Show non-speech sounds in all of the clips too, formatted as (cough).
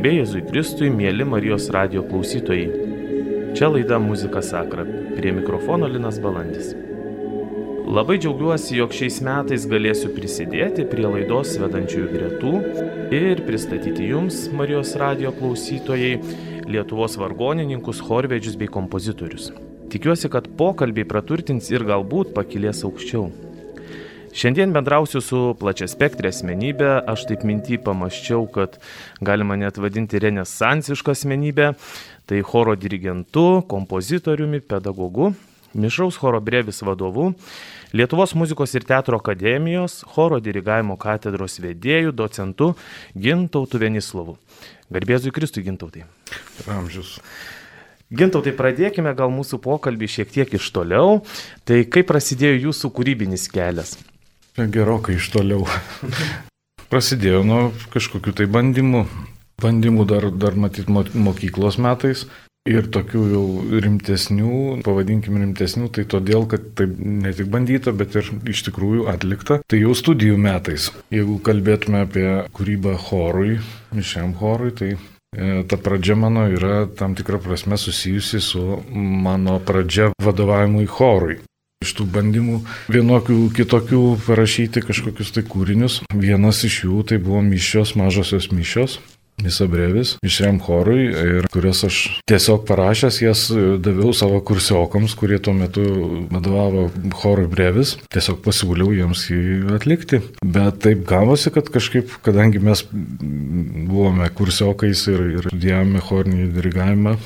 Garbė Jėzui Kristui, mėly Marijos radio klausytojai. Čia laida Muzika Sakra. Prie mikrofono Linas Balandis. Labai džiaugiuosi, jog šiais metais galėsiu prisidėti prie laidos vedančiųjų gretų ir pristatyti jums, Marijos radio klausytojai, Lietuvos vargonininkus, chorvedžius bei kompozitorius. Tikiuosi, kad pokalbiai praturtins ir galbūt pakilės aukščiau. Šiandien bendrausiu su plačia spektrė asmenybė, aš taip mintį pamaščiau, kad galima net vadinti renesansišką asmenybę, tai choro dirigentu, kompozitoriumi, pedagogu, mišraus choro brevis vadovu, Lietuvos muzikos ir teatro akademijos choro dirigavimo katedros vedėjų, docentu Gintautu Venislovu. Garbėzui Kristui Gintautai. Amžius. Gintautai, pradėkime gal mūsų pokalbį šiek tiek iš toliau. Tai kaip prasidėjo jūsų kūrybinis kelias? Gerokai iš toliau. Prasidėjo nuo kažkokių tai bandymų. Bandymų dar, dar matyt, mokyklos metais. Ir tokių jau rimtesnių, pavadinkime rimtesnių, tai todėl, kad tai ne tik bandyta, bet ir iš tikrųjų atlikta. Tai jau studijų metais. Jeigu kalbėtume apie kūrybą chorui, mišiam chorui, tai e, ta pradžia mano yra tam tikrą prasme susijusi su mano pradžia vadovavimui chorui iš tų bandymų vienokių kitokių parašyti kažkokius tai kūrinius. Vienas iš jų tai buvo mišios, mažosios mišios. Misa brevis mišriam chorui ir kurias aš tiesiog parašęs jas daviau savo kursiokams, kurie tuo metu vadovavo chorui brevis. Tiesiog pasiūliau jiems jį atlikti. Bet taip gavosi, kad kažkaip, kadangi mes buvome kursiokais ir, ir studijavome chorinį dirigavimą,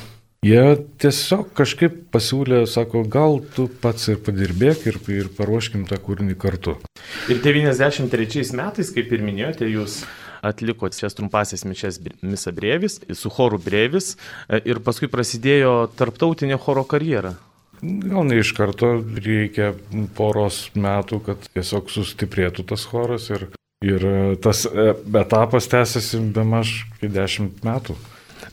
Jie tiesiog kažkaip pasiūlė, sako, gal tu pats ir padirbėk ir, ir paruoškim tą kūrinį kartu. Ir 93 metais, kaip ir minėjote, jūs atlikote šias trumpasias mišes Misa Brevis, su choru Brevis e, ir paskui prasidėjo tarptautinė choro karjera. Gal ne iš karto reikia poros metų, kad tiesiog sustiprėtų tas choras ir, ir tas e, etapas tęsiasi be maž 10 metų.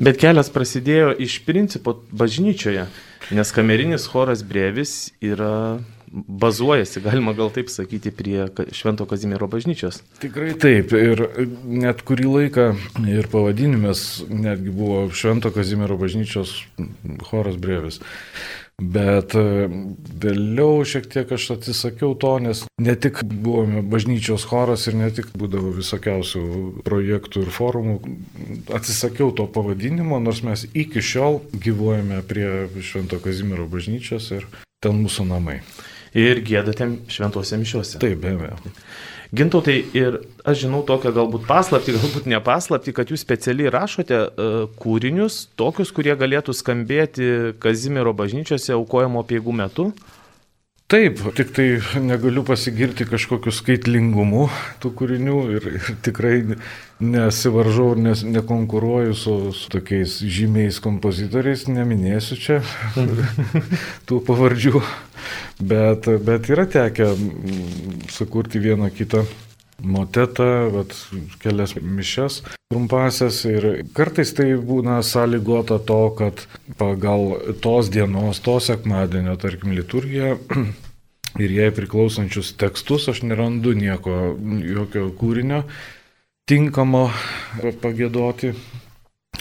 Bet kelias prasidėjo iš principo bažnyčioje, nes kamerinis choras Brevis yra bazuojasi, galima gal taip sakyti, prie Švento Kazimiero bažnyčios. Tikrai taip. Ir net kurį laiką ir pavadinimas netgi buvo Švento Kazimiero bažnyčios choras Brevis. Bet e, vėliau šiek tiek aš atsisakiau to, nes ne tik buvome bažnyčios choras ir ne tik būdavo visokiausių projektų ir forumų, atsisakiau to pavadinimo, nors mes iki šiol gyvuojame prie Švento Kazimiero bažnyčios ir ten mūsų namai. Ir gėdate šventose mišiuose. Taip, be abejo. Gintautai, ir aš žinau tokią galbūt paslapti, (laughs) galbūt ne paslapti, kad jūs specialiai rašote uh, kūrinius, tokius, kurie galėtų skambėti Kazimiero bažnyčiose aukojimo piegų metu. Taip, tik tai negaliu pasigirti kažkokiu skaitlingumu tų kūrinių ir, ir tikrai nesivaržau ir nes, nekonkuruoju su, su tokiais žymiais kompozitoriais, neminėsiu čia (laughs) tų pavardžių. Bet, bet yra tekę sukurti vieną kitą motetą, vat, kelias mišes trumpasias ir kartais tai būna sąlygota to, kad pagal tos dienos, to sekmadienio, tarkim, liturgiją (clears throat) ir jai priklausančius tekstus aš nerandu nieko, jokio kūrinio tinkamo pagėdoti.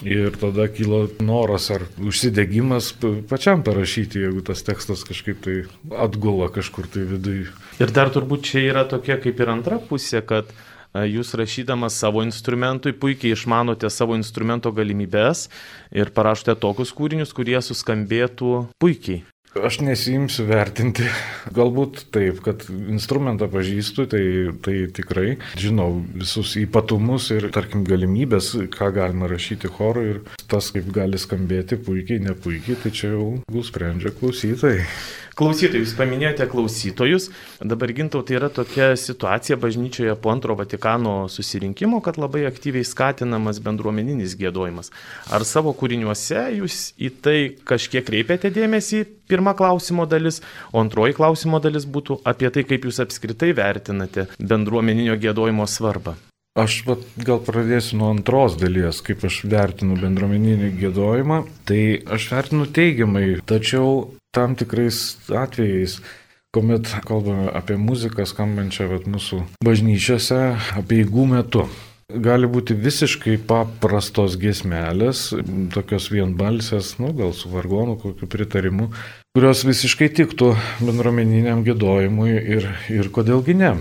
Ir tada kilo noras ar užsidegimas pačiam parašyti, jeigu tas tekstas kažkaip tai atgula kažkur tai viduje. Ir dar turbūt čia yra tokia kaip ir antra pusė, kad jūs rašydamas savo instrumentui puikiai išmanote savo instrumento galimybės ir parašote tokius kūrinius, kurie suskambėtų puikiai. Aš nesijimsiu vertinti. Galbūt taip, kad instrumentą pažįstu, tai, tai tikrai žinau visus ypatumus ir, tarkim, galimybės, ką galima rašyti chorui ir tas, kaip gali skambėti puikiai, nepuikiai, tai čia jau bus sprendžia klausytojai. Klausytojai, jūs paminėjote klausytojus. Dabar gintau, tai yra tokia situacija bažnyčioje po antro Vatikano susirinkimo, kad labai aktyviai skatinamas bendruomeninis gėdojimas. Ar savo kūriniuose jūs į tai kažkiek kreipiate dėmesį? Pirma klausimo dalis, o antroji klausimo dalis būtų apie tai, kaip jūs apskritai vertinate bendruomeninio gėdojimo svarbą. Aš vat, gal pradėsiu nuo antros dalies, kaip aš vertinu bendruomeninį gėdojimą. Tai aš vertinu teigiamai, tačiau tam tikrais atvejais, kuomet kalbame apie muziką skambančią vat, mūsų bažnyčiose, apie įgų metu. gali būti visiškai paprastos giesmelės, tokios vienbalsės, nu, gal su vargonu kokiu pritarimu, kurios visiškai tiktų bendruomeniniam gėdojimui ir, ir kodėlgi ne.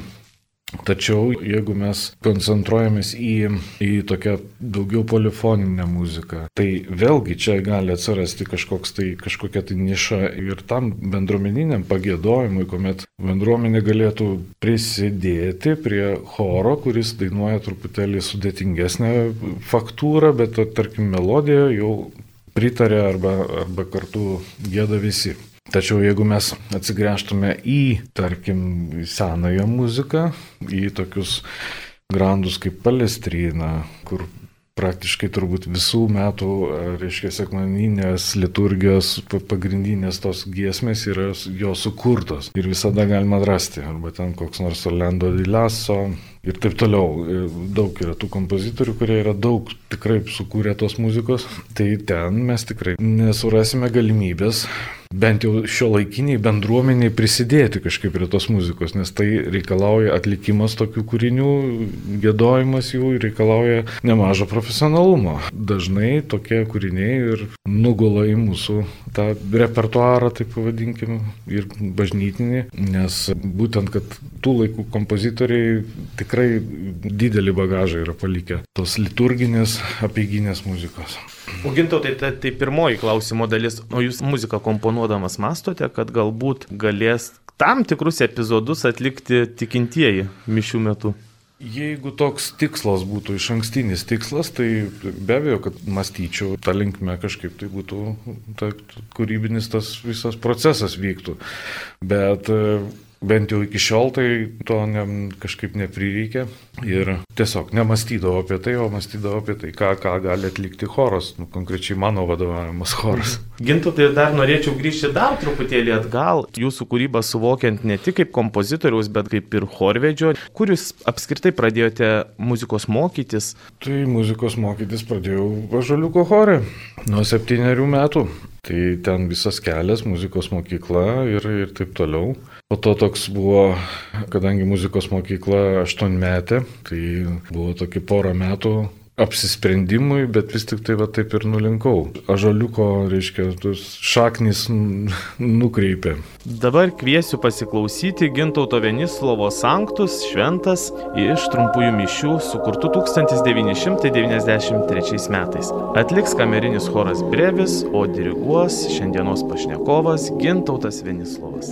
Tačiau jeigu mes koncentruojamės į, į tokią daugiau polifoninę muziką, tai vėlgi čia gali atsirasti tai, kažkokia tai niša ir tam bendruomeniniam pagėdojimui, kuomet bendruomenė galėtų prisidėti prie choro, kuris dainuoja truputėlį sudėtingesnę faktūrą, bet tarkim melodiją jau pritarė arba, arba kartu gėda visi. Tačiau jeigu mes atsigręžtume į, tarkim, senąją muziką, į tokius grandus kaip Palestrina, kur praktiškai turbūt visų metų, reiškia, sekmaninės liturgijos pagrindinės tos giesmės yra jo sukurtos ir visada galima rasti, arba ten koks nors Orlando Dilaso ir taip toliau. Daug yra tų kompozitorių, kurie yra daug tikrai sukūrę tos muzikos, tai ten mes tikrai nesurasime galimybės bent jau šio laikiniai bendruomeniai prisidėti kažkaip prie tos muzikos, nes tai reikalauja atlikimas tokių kūrinių, gėdojimas jų reikalauja nemažo profesionalumo. Dažnai tokie kūriniai ir nugula į mūsų tą repertuarą, taip pavadinkim, ir bažnytinį, nes būtent, kad tų laikų kompozitoriai tikrai didelį bagažą yra palikę tos liturginės, apieginės muzikos. O gintautai, tai, tai pirmoji klausimo dalis, o jūs muziką komponuodamas mastote, kad galbūt galės tam tikrus epizodus atlikti tikintieji mišių metu? Jeigu toks tikslas būtų iš ankstinis tikslas, tai be abejo, kad mąstyčiau tą linkmę kažkaip tai būtų, ta, kūrybinis tas visas procesas vyktų. Bet bent jau iki šiol tai to ne, kažkaip neprireikė ir tiesiog nemastydavo apie tai, o mąstydavo apie tai, ką, ką gali atlikti choras, nu, konkrečiai mano vadovavimas choras. Gintu, tai dar norėčiau grįžti dar truputėlį atgal, jūsų kūrybą suvokiant ne tik kaip kompozitoriaus, bet kaip ir chorvedžio. Kur jūs apskritai pradėjote muzikos mokytis? Tai muzikos mokytis pradėjau važaliuko chore nuo septyniarių metų. Tai ten visas kelias, muzikos mokykla ir, ir taip toliau. Po to toks buvo, kadangi muzikos mokykla aštuonmetė, tai buvo tokie porą metų apsisprendimui, bet vis tik tai va taip ir nulinkau. Ažaliuko, reiškia, tus šaknis nukreipė. Dabar kviesiu pasiklausyti Gintauto Venislovo Sanktus šventas iš trumpųjų mišių sukurtų 1993 metais. Atliks kamerinis choras Brevis, o diriguos šiandienos pašnekovas Gintautas Venislovas.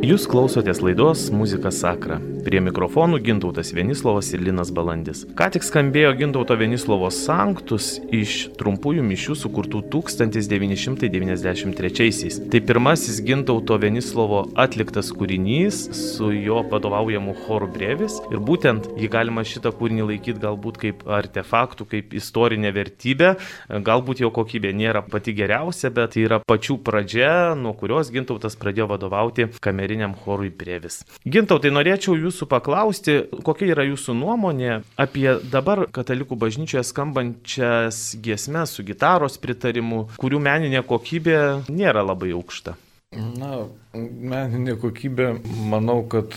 Jūs klausotės laidos Muzika Sakra. Prie mikrofonų Gintautas Venislovas ir Linas Balandis. Ką tik skambėjo Gintauto Venislovo Sanktus iš trumpųjų mišių sukurtų 1993-aisiais. Tai pirmasis Gintauto Venislovo atliktas kūrinys su jo vadovaujamu choru Brevis. Ir būtent jį galima šitą kūrinį laikyti galbūt kaip artefaktų, kaip istorinė vertybė. Galbūt jo kokybė nėra pati geriausia, bet tai yra pačių pradžia, nuo kurios Gintautas pradėjo vadovauti kameriniam chorui Brevis. Gintautai, norėčiau jūs jūsų paklausti, kokia yra jūsų nuomonė apie dabar katalikų bažnyčioje skambančias giesmes su gitaros pritarimu, kurių meninė kokybė nėra labai aukšta. Na, meninė kokybė, manau, kad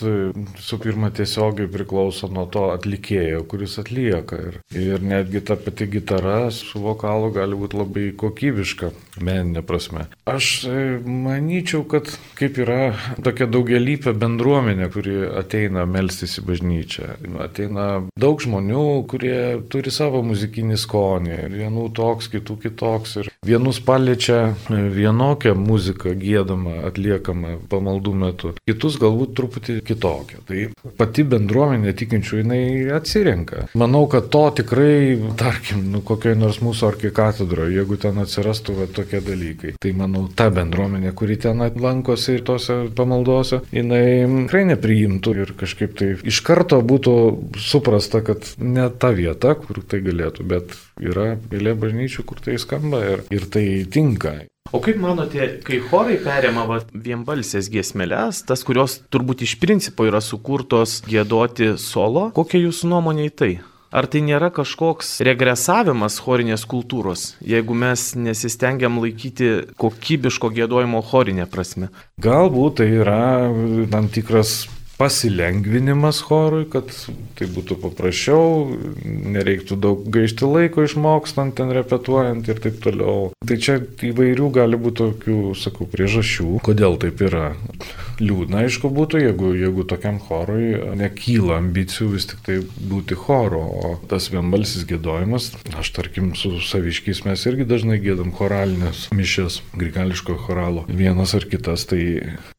su pirma tiesiogiai priklauso nuo to atlikėjo, kuris atlieka. Ir, ir netgi ta pati gitara su vokalu gali būti labai kokybiška, meninė prasme. Aš e, manyčiau, kad kaip yra tokia daugialypė bendruomenė, kuri ateina melstis į bažnyčią. Ateina daug žmonių, kurie turi savo muzikinį skonį. Ir vienų toks, kitų kitoks. Ir vienus paliečia vienokią muziką gėdamą, atliekamą giedama pamaldų metu, kitus galbūt truputį kitokią. Tai pati bendruomenė tikinčių jinai atsirenka. Manau, kad to tikrai, tarkim, nu, kokioje nors mūsų arkikatedroje, jeigu ten atsirastų va, tokie dalykai, tai manau, ta bendruomenė, kuri ten lankosi ir tose pamaldose, jinai tikrai nepriimtų ir kažkaip tai iš karto būtų suprasta, kad ne ta vieta, kur tai galėtų, bet yra eilė bažnyčių, kur tai skamba ir, ir tai tinka. O kaip manote, kai chorai perėma va, vienbalsės giesmelės, tas, kurios turbūt iš principo yra sukurtos gėdoti solo, kokia jūsų nuomonė į tai? Ar tai nėra kažkoks regresavimas chorinės kultūros, jeigu mes nesistengiam laikyti kokybiško gėdojimo chorinė prasme? Galbūt tai yra tam tikras pasilengvinimas chorui, kad tai būtų paprasčiau, nereiktų daug gaišti laiko išmokstant, ten repetuojant ir taip toliau. Tai čia įvairių gali būti tokių, sakau, priežasčių, kodėl taip yra. Liūdna, aišku, būtų, jeigu, jeigu tokiam chorui nekyla ambicijų vis tik tai būti choro, o tas vienbalsis gėdojimas, aš tarkim, su saviškiais mes irgi dažnai gėdam choralinės mišės, grigališko choralo, vienas ar kitas, tai,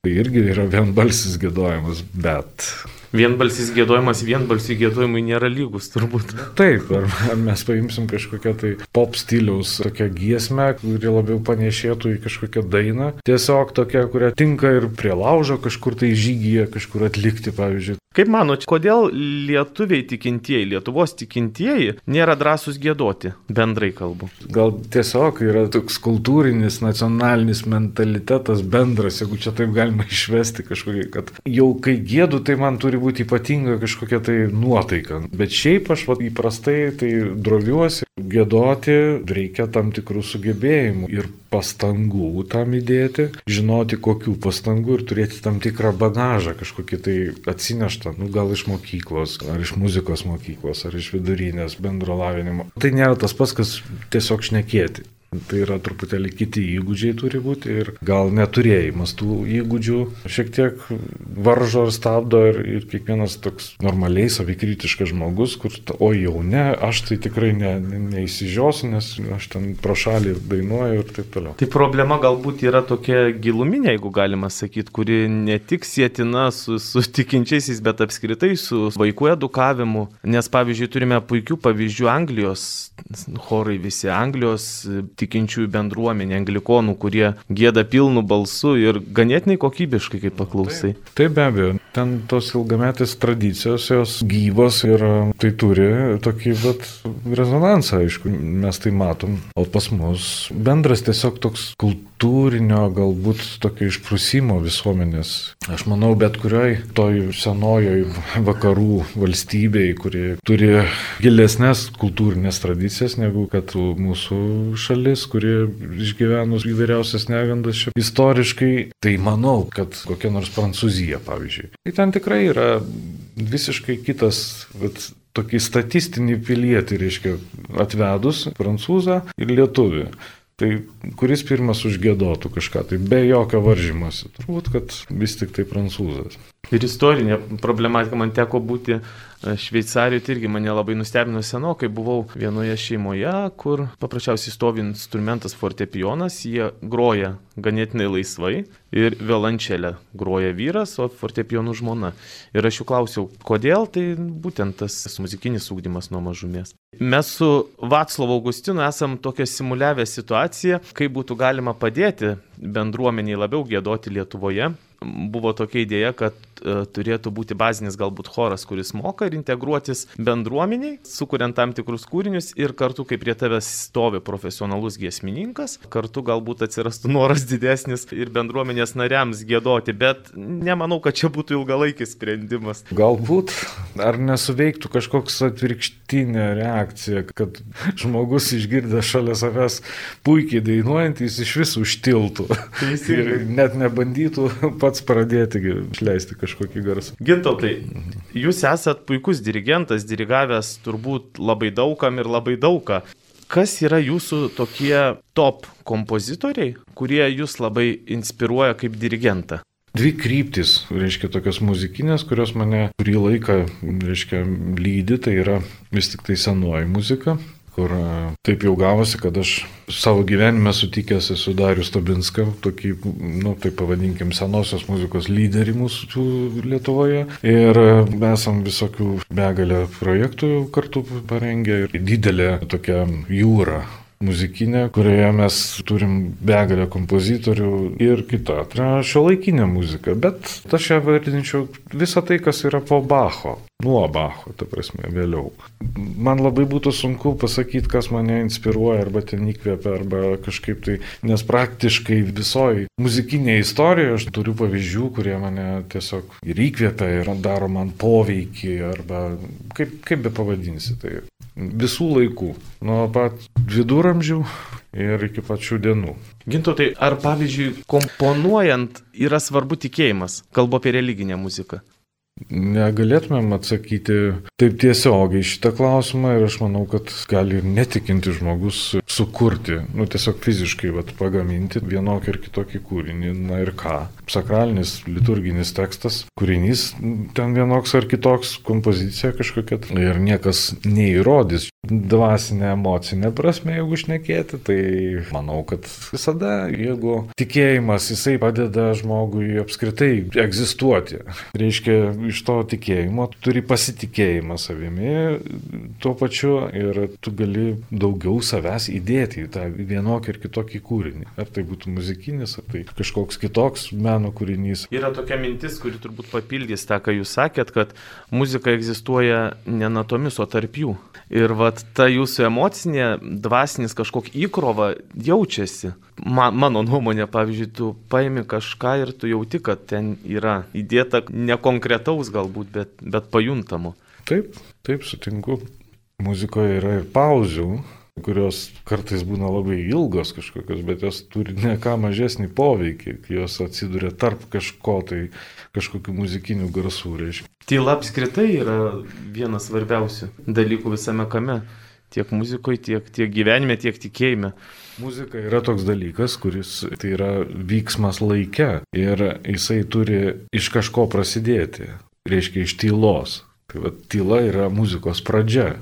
tai irgi yra vienbalsis gėdojimas, bet vienbalsis gėdojimas vienbalsiai gėdojimui nėra lygus turbūt. Taip, ar, mes paimsim kažkokią tai pop stiliaus tokią giesmę, kuri labiau panešėtų į kažkokią dainą. Tiesiog tokia, kurią tinka ir prie laužo kažkur tai žygyje, kažkur atlikti, pavyzdžiui. Kaip manot, kodėl lietuviai tikintieji, Lietuvos tikintieji nėra drąsūs gėdoti, bendrai kalbu? Gal tiesiog yra toks kultūrinis, nacionalinis mentalitetas bendras, jeigu čia taip galima išvesti kažkokį, kad jau kai gėdu, tai man turi būti ypatinga kažkokia tai nuotaika. Bet šiaip aš va, įprastai tai droviuosi, gėdoti reikia tam tikrų sugebėjimų ir pastangų tam įdėti, žinoti kokių pastangų ir turėti tam tikrą bagažą, kažkokį tai atsineštą, nu, gal iš mokyklos, ar iš muzikos mokyklos, ar iš vidurinės bendro lavinimo. Tai nėra tas pats, kas tiesiog šnekėti. Tai yra truputėlį kiti įgūdžiai turi būti ir gal neturėjimas tų įgūdžių šiek tiek varžo ir stabdo ir, ir kiekvienas toks normaliai savikritiškas žmogus, kur, o jau ne, aš tai tikrai ne, ne, neįsižiosiu, nes aš ten pro šalį dainuoju ir taip toliau. Tai problema galbūt yra tokia giluminė, jeigu galima sakyti, kuri ne tik sėtina su, su tikinčiaisiais, bet apskritai su vaikų edukavimu, nes pavyzdžiui turime puikių pavyzdžių Anglijos chorai visi Anglijos tikinčiųjų bendruomenė, anglikonų, kurie gėda pilnu balsu ir ganėtinai kokybiškai, kaip paklausai. Taip, taip be abejo, ten tos ilgametės tradicijos, jos gyvos ir tai turi tokį vat, rezonansą, aišku, mes tai matom. O pas mus bendras tiesiog toks kultūrinio, galbūt tokio išprusimo visuomenės. Aš manau, bet kurioj toj senojoj vakarų valstybei, kuri turi gilesnės kultūrinės tradicijas negu kad mūsų šalis kuri išgyvenus įvairiausias negandas čia istoriškai, tai manau, kad kokia nors Prancūzija, pavyzdžiui. Tai ten tikrai yra visiškai kitas, bet tokį statistinį pilietį, reiškia, atvedus prancūzą ir lietuvį. Tai kuris pirmas užgėdotų kažką, tai be jokio varžymosi. Turbūt, kad vis tik tai prancūzas. Ir istorinė problematika man teko būti Šveicarijoje tai irgi mane labai nustebino senokai, buvau vienoje šeimoje, kur paprasčiausiai stovi instrumentas fortepijonas, jie groja ganėtinai laisvai ir violončelę groja vyras, o fortepijonų žmona. Ir aš jų klausiau, kodėl, tai būtent tas muzikinis ūkdymas nuo mažumės. Mes su Vaclavu Augustinu esam tokią simuliavę situaciją, kaip būtų galima padėti bendruomeniai labiau gėdoti Lietuvoje buvo tokia idėja, kad e, turėtų būti bazinis galbūt choras, kuris moka ir integruotis bendruomeniai, sukuriant tam tikrus kūrinius ir kartu, kai prie tavęs stovi profesionalus giesmininkas, kartu galbūt atsirastų noras (laughs) didesnis ir bendruomenės nariams gėdoti, bet nemanau, kad čia būtų ilgalaikis sprendimas. Galbūt ar nesuveiktų kažkoks atvirkštinė reakcija, kad žmogus išgirdęs šalia savęs puikiai dainuojant, jis iš vis užtiltų ir net nebandytų pats pradėti išleisti kažkokį garsą. Gintautai, jūs esat puikus dirigentas, dirigavęs turbūt labai daugam ir labai daugą. Kas yra jūsų tokie top kompozitoriai, kurie jūs labai inspiruoja kaip dirigentą? Dvi kryptis, reiškia, tokios muzikinės, kurios mane kurį laiką, reiškia, lydi, tai yra vis tik tai senoji muzika, kur e, taip jau gavosi, kad aš savo gyvenime sutikęs esu Darius Tabinską, tokį, nu, tai pavadinkim, senosios muzikos lyderį mūsų Lietuvoje. Ir e, esam visokių begalę projektų kartu parengę ir didelė tokia jūra muzikinė, kurioje mes turim begalę kompozitorių ir kitą. Tai yra šio laikinė muzika, bet aš ją vadinčiau visą tai, kas yra po Bacho. Nuo Bacho, ta prasme, vėliau. Man labai būtų sunku pasakyti, kas mane inspiruoja arba ten įkvėpia, arba kažkaip tai, nes praktiškai visoji muzikinėje istorijoje aš turiu pavyzdžių, kurie mane tiesiog ir įkvėpia, ir daro man poveikį, arba kaip, kaip be pavadinsi. Tai visų laikų, nuo pat viduramžių ir iki pačių dienų. Gintotai, ar pavyzdžiui, komponuojant yra svarbu tikėjimas, kalbu apie religinę muziką? Negalėtumėm atsakyti taip tiesiogiai šitą klausimą ir aš manau, kad gali ir netikinti žmogus sukurti, nu tiesiog fiziškai vat, pagaminti vienokį ir kitokį kūrinį. Na ir ką? Sakralinis, liturginis tekstas, kūrinys ten vienoks ar kitoks, kompozicija kažkokia ir niekas neįrodys. Dvasinė, emocinė prasme, jeigu šnekėti, tai manau, kad visada, jeigu tikėjimas, jisai padeda žmogui apskritai egzistuoti. Reiškia, iš to tikėjimo turi pasitikėjimą savimi tuo pačiu ir tu gali daugiau savęs įdėti į tą vienokį ir kitokį kūrinį. Ar tai būtų muzikinis, ar tai kažkoks kitoks meno kūrinys. Yra tokia mintis, kuri turbūt papildys tą, ką jūs sakėt, kad muzika egzistuoja ne natomis, o tarp jų. Ir vat ta jūsų emocinė, dvasinis kažkokia įkrova jaučiasi. Man, mano nuomonė, pavyzdžiui, tu paimi kažką ir tu jauti, kad ten yra įdėta nekonkretaus galbūt, bet, bet pajuntamo. Taip, taip sutinku. Muzikoje yra ir pauzių, kurios kartais būna labai ilgos kažkokios, bet jos turi ne ką mažesnį poveikį, kai jos atsiduria tarp kažko tai, kažkokių muzikinių garsų. Reiškia. Tyla apskritai yra vienas svarbiausių dalykų visame kame. Tiek muzikoje, tiek, tiek gyvenime, tiek tikėjime. Muzika yra toks dalykas, kuris tai yra vyksmas laike ir jisai turi iš kažko prasidėti, reiškia iš tylos. Tai va, tyla yra muzikos pradžia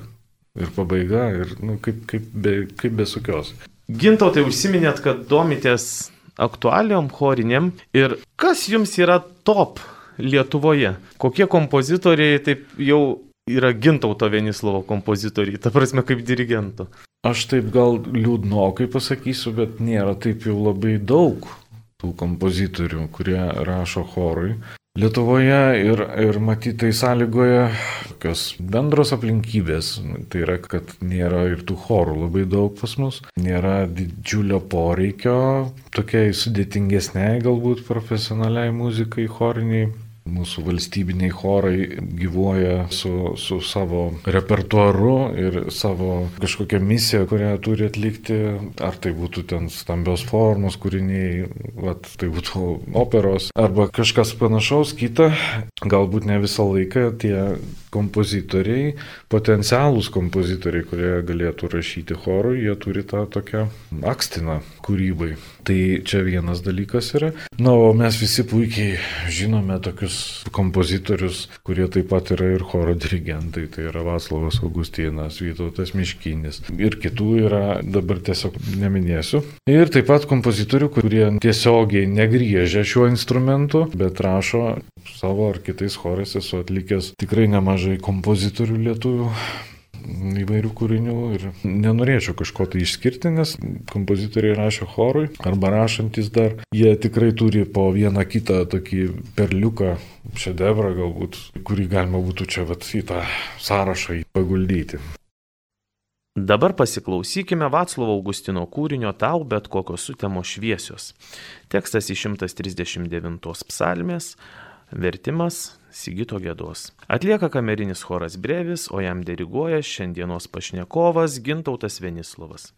ir pabaiga ir nu, kaip, kaip, be, kaip besukios. Gintautai užsiminėt, kad domitės aktualiom choriniam ir kas jums yra top Lietuvoje? Kokie kompozitoriai taip jau yra Gintauto Venislovo kompozitoriai, ta prasme kaip dirigento? Aš taip gal liūdnokai pasakysiu, bet nėra taip jau labai daug tų kompozitorių, kurie rašo chorui. Lietuvoje ir, ir matyt tai sąlygoje tokios bendros aplinkybės. Tai yra, kad nėra ir tų chorų labai daug pas mus, nėra didžiulio poreikio tokiai sudėtingesniai galbūt profesionaliai muzikai choriniai. Mūsų valstybiniai chorai gyvuoja su, su savo repertuaru ir savo kažkokią misiją, kurią turi atlikti, ar tai būtų ten stambios formos kūriniai, vat, tai būtų operos, arba kažkas panašaus, kita, galbūt ne visą laiką tie kompozitoriai, potencialūs kompozitoriai, kurie galėtų rašyti chorui, jie turi tą tokią akstiną kūrybai. Tai čia vienas dalykas yra. Na, o mes visi puikiai žinome tokius kompozitorius, kurie taip pat yra ir choro dirigentai. Tai yra Vaslavas Augustinas, Vytautas Miškinis. Ir kitų yra, dabar tiesiog neminėsiu. Ir taip pat kompozitorių, kurie tiesiogiai negriežia šiuo instrumentu, bet rašo savo ar kitais chorais esu atlikęs tikrai nemažai kompozitorių lietuvių įvairių kūrinių ir nenorėčiau kažko tai išskirti, nes kompozitoriai rašo chorui arba rašantis dar, jie tikrai turi po vieną kitą tokį perliuką, šedevrą galbūt, kurį galima būtų čia vat, į tą sąrašą paguldyti. Dabar pasiklausykime Vaclovo Augustino kūrinio Tau bet kokios sutemos šviesios. Tekstas iš 139 psalmės, Vertimas Sigito Gėdos. Atlieka kamerinis choras Brevis, o jam diriguoja šiandienos pašnekovas Gintautas Venislovas.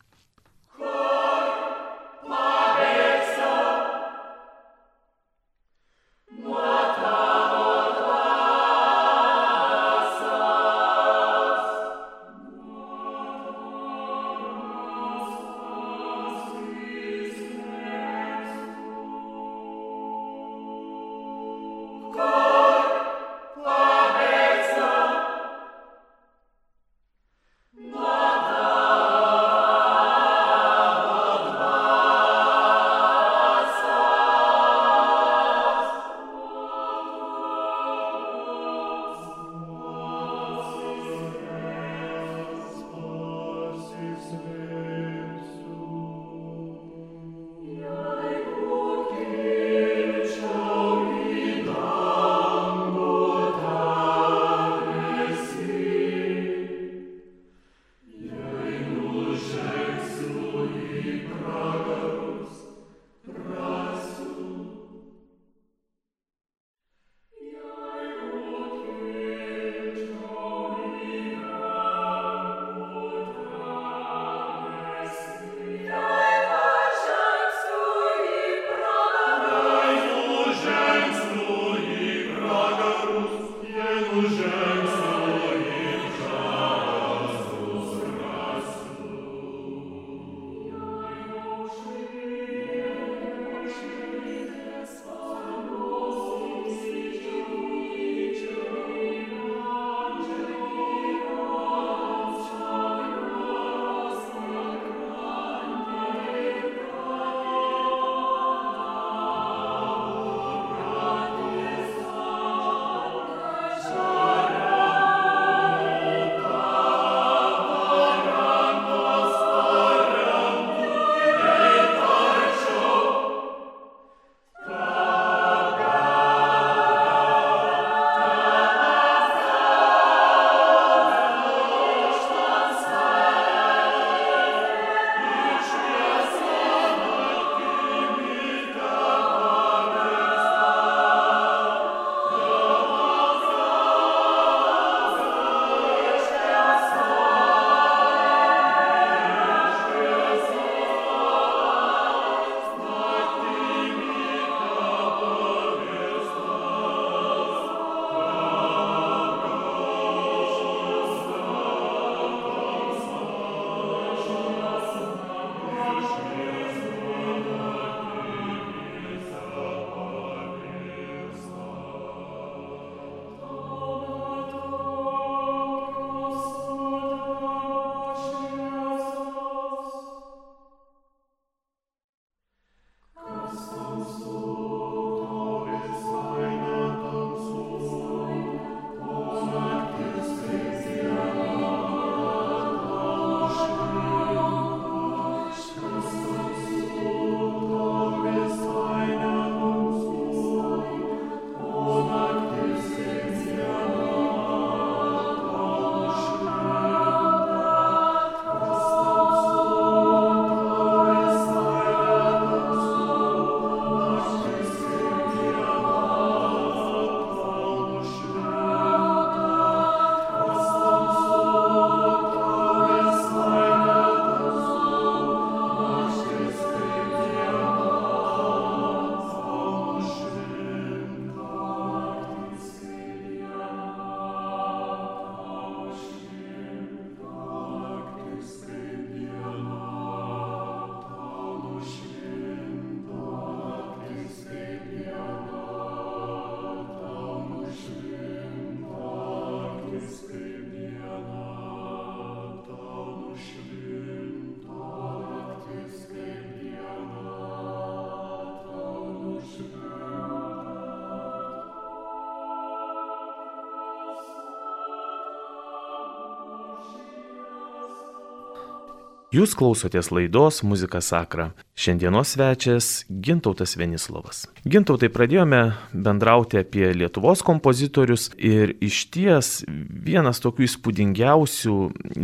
Jūs klausotės laidos Muzika Sakra. Šiandienos svečias Gintautas Venislovas. Gintautai pradėjome bendrauti apie Lietuvos kompozitorius ir iš ties vienas tokių įspūdingiausių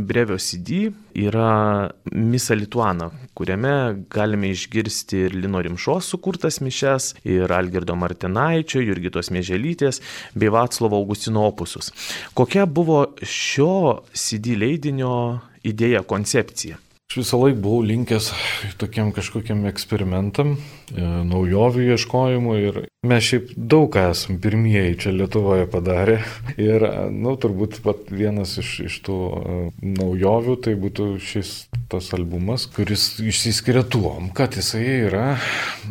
brevio CD yra Misa Lituana, kuriame galime išgirsti ir Lino Rimšos sukurtas mišes, ir Algirdo Martinaičio, Jurgitos Mėželytės bei Vaclovo Augustino opusus. Kokia buvo šio CD leidinio idėja, koncepcija? Aš visą laiką buvau linkęs tokiam kažkokiam eksperimentam, e, naujovių ieškojimui ir mes šiaip daug esam pirmieji čia Lietuvoje padarę. Ir, na, nu, turbūt pat vienas iš, iš tų uh, naujovių tai būtų šis tas albumas, kuris išsiskiria tuom, kad jisai yra,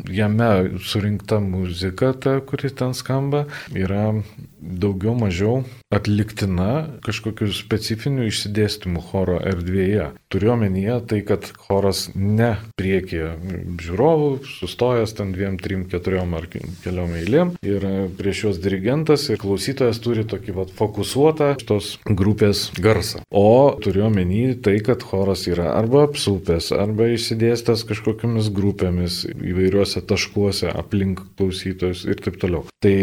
jame surinkta muzika, ta, kuri ten skamba, yra daugiau mažiau atliktina kažkokiu specifiniu išsidėstymu choro erdvėje. Turiuomenyje tai, kad choras ne priekyje žiūrovų, sustojęs ten dviem, trim, keturiom ar keliom eilėm ir prieš juos dirigentas ir klausytojas turi tokį vat, fokusuotą šitos grupės garsą. O turiuomenį tai, kad choras yra arba apsupęs, arba išsidėstęs kažkokiamis grupėmis įvairiuose taškuose aplink klausytojus ir taip toliau. Tai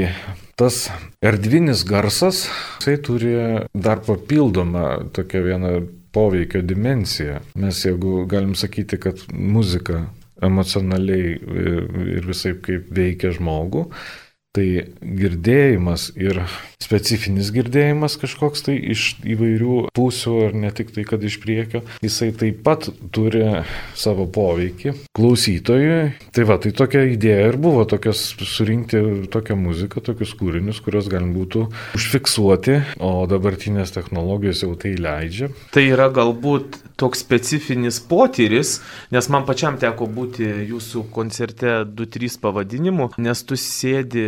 tas erdvinis garsas, jisai turi dar papildomą tokią vieną poveikio dimensiją. Mes jeigu galim sakyti, kad muzika emocionaliai ir visai kaip veikia žmogų, tai girdėjimas ir specifinis girdėjimas kažkoks tai iš įvairių pusių ar ne tik tai, kad iš priekio, jisai taip pat turi savo poveikį klausytojui. Tai va, tai tokia idėja ir buvo, tokias, surinkti tokią muziką, tokius kūrinius, kuriuos galim būtų užfiksuoti, o dabartinės technologijos jau tai leidžia. Tai yra galbūt toks specifinis potyris, nes man pačiam teko būti jūsų koncerte 2-3 pavadinimu, nes tu sėdi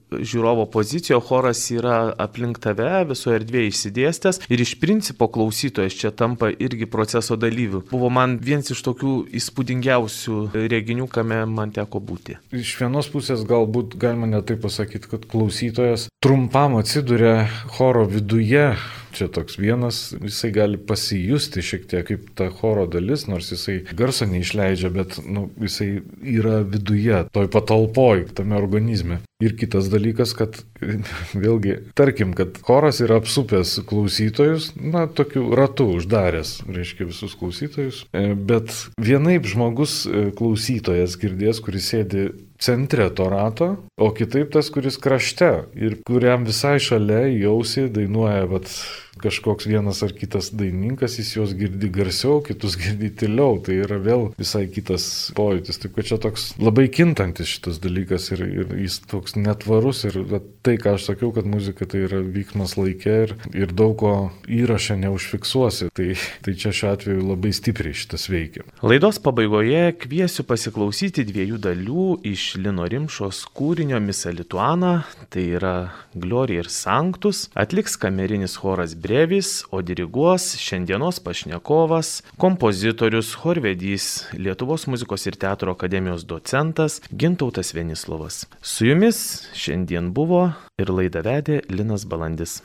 žiūrovo pozicijoje, choras yra aplink tave, visoje erdvėje išsidėstęs ir iš principo klausytojas čia tampa irgi proceso dalyviu. Buvo man vienas iš tokių įspūdingiausių reginių, kame man teko būti. Iš vienos pusės galbūt galima netai pasakyti, kad klausytojas trumpam atsiduria choro viduje Čia toks vienas, jisai gali pasijusti šiek tiek kaip ta choro dalis, nors jisai garso neišleidžia, bet nu, jisai yra viduje, toj patalpoj, tame organizme. Ir kitas dalykas, kad vėlgi, tarkim, kad choras yra apsupęs klausytojus, na, tokiu ratu uždaręs, reiškia visus klausytojus, e, bet vienaip žmogus e, klausytojas girdės, kuris sėdi centre to rato, o kitaip tas, kuris krašte ir kuriam visai šalia jausi dainuoja vat, kažkoks vienas ar kitas dainininkas, jis juos girdi garsiau, kitus (laughs) girdi tyliau, tai yra vėl visai kitas pojūtis. Taip kad čia toks labai kintantis šitas dalykas ir, ir jis toks netvarus ir tai, ką aš sakiau, kad muzika tai yra vyksmas laikė ir, ir daug ko įrašę neužfiksuosi, tai, tai čia šiuo atveju labai stipriai šitas veikia. Laidos pabaigoje kviesiu pasiklausyti dviejų dalių iš Lino Rimšos kūrinio Misa Lituana, tai yra Gloria ir Sanctus, atliks kamerinis choras Brė Brevis, o diriguos šiandienos pašnekovas, kompozitorius, chorvedys, Lietuvos muzikos ir teatro akademijos docentas Gintautas Venislovas. Su jumis šiandien buvo ir laidą vedė Linas Balandis.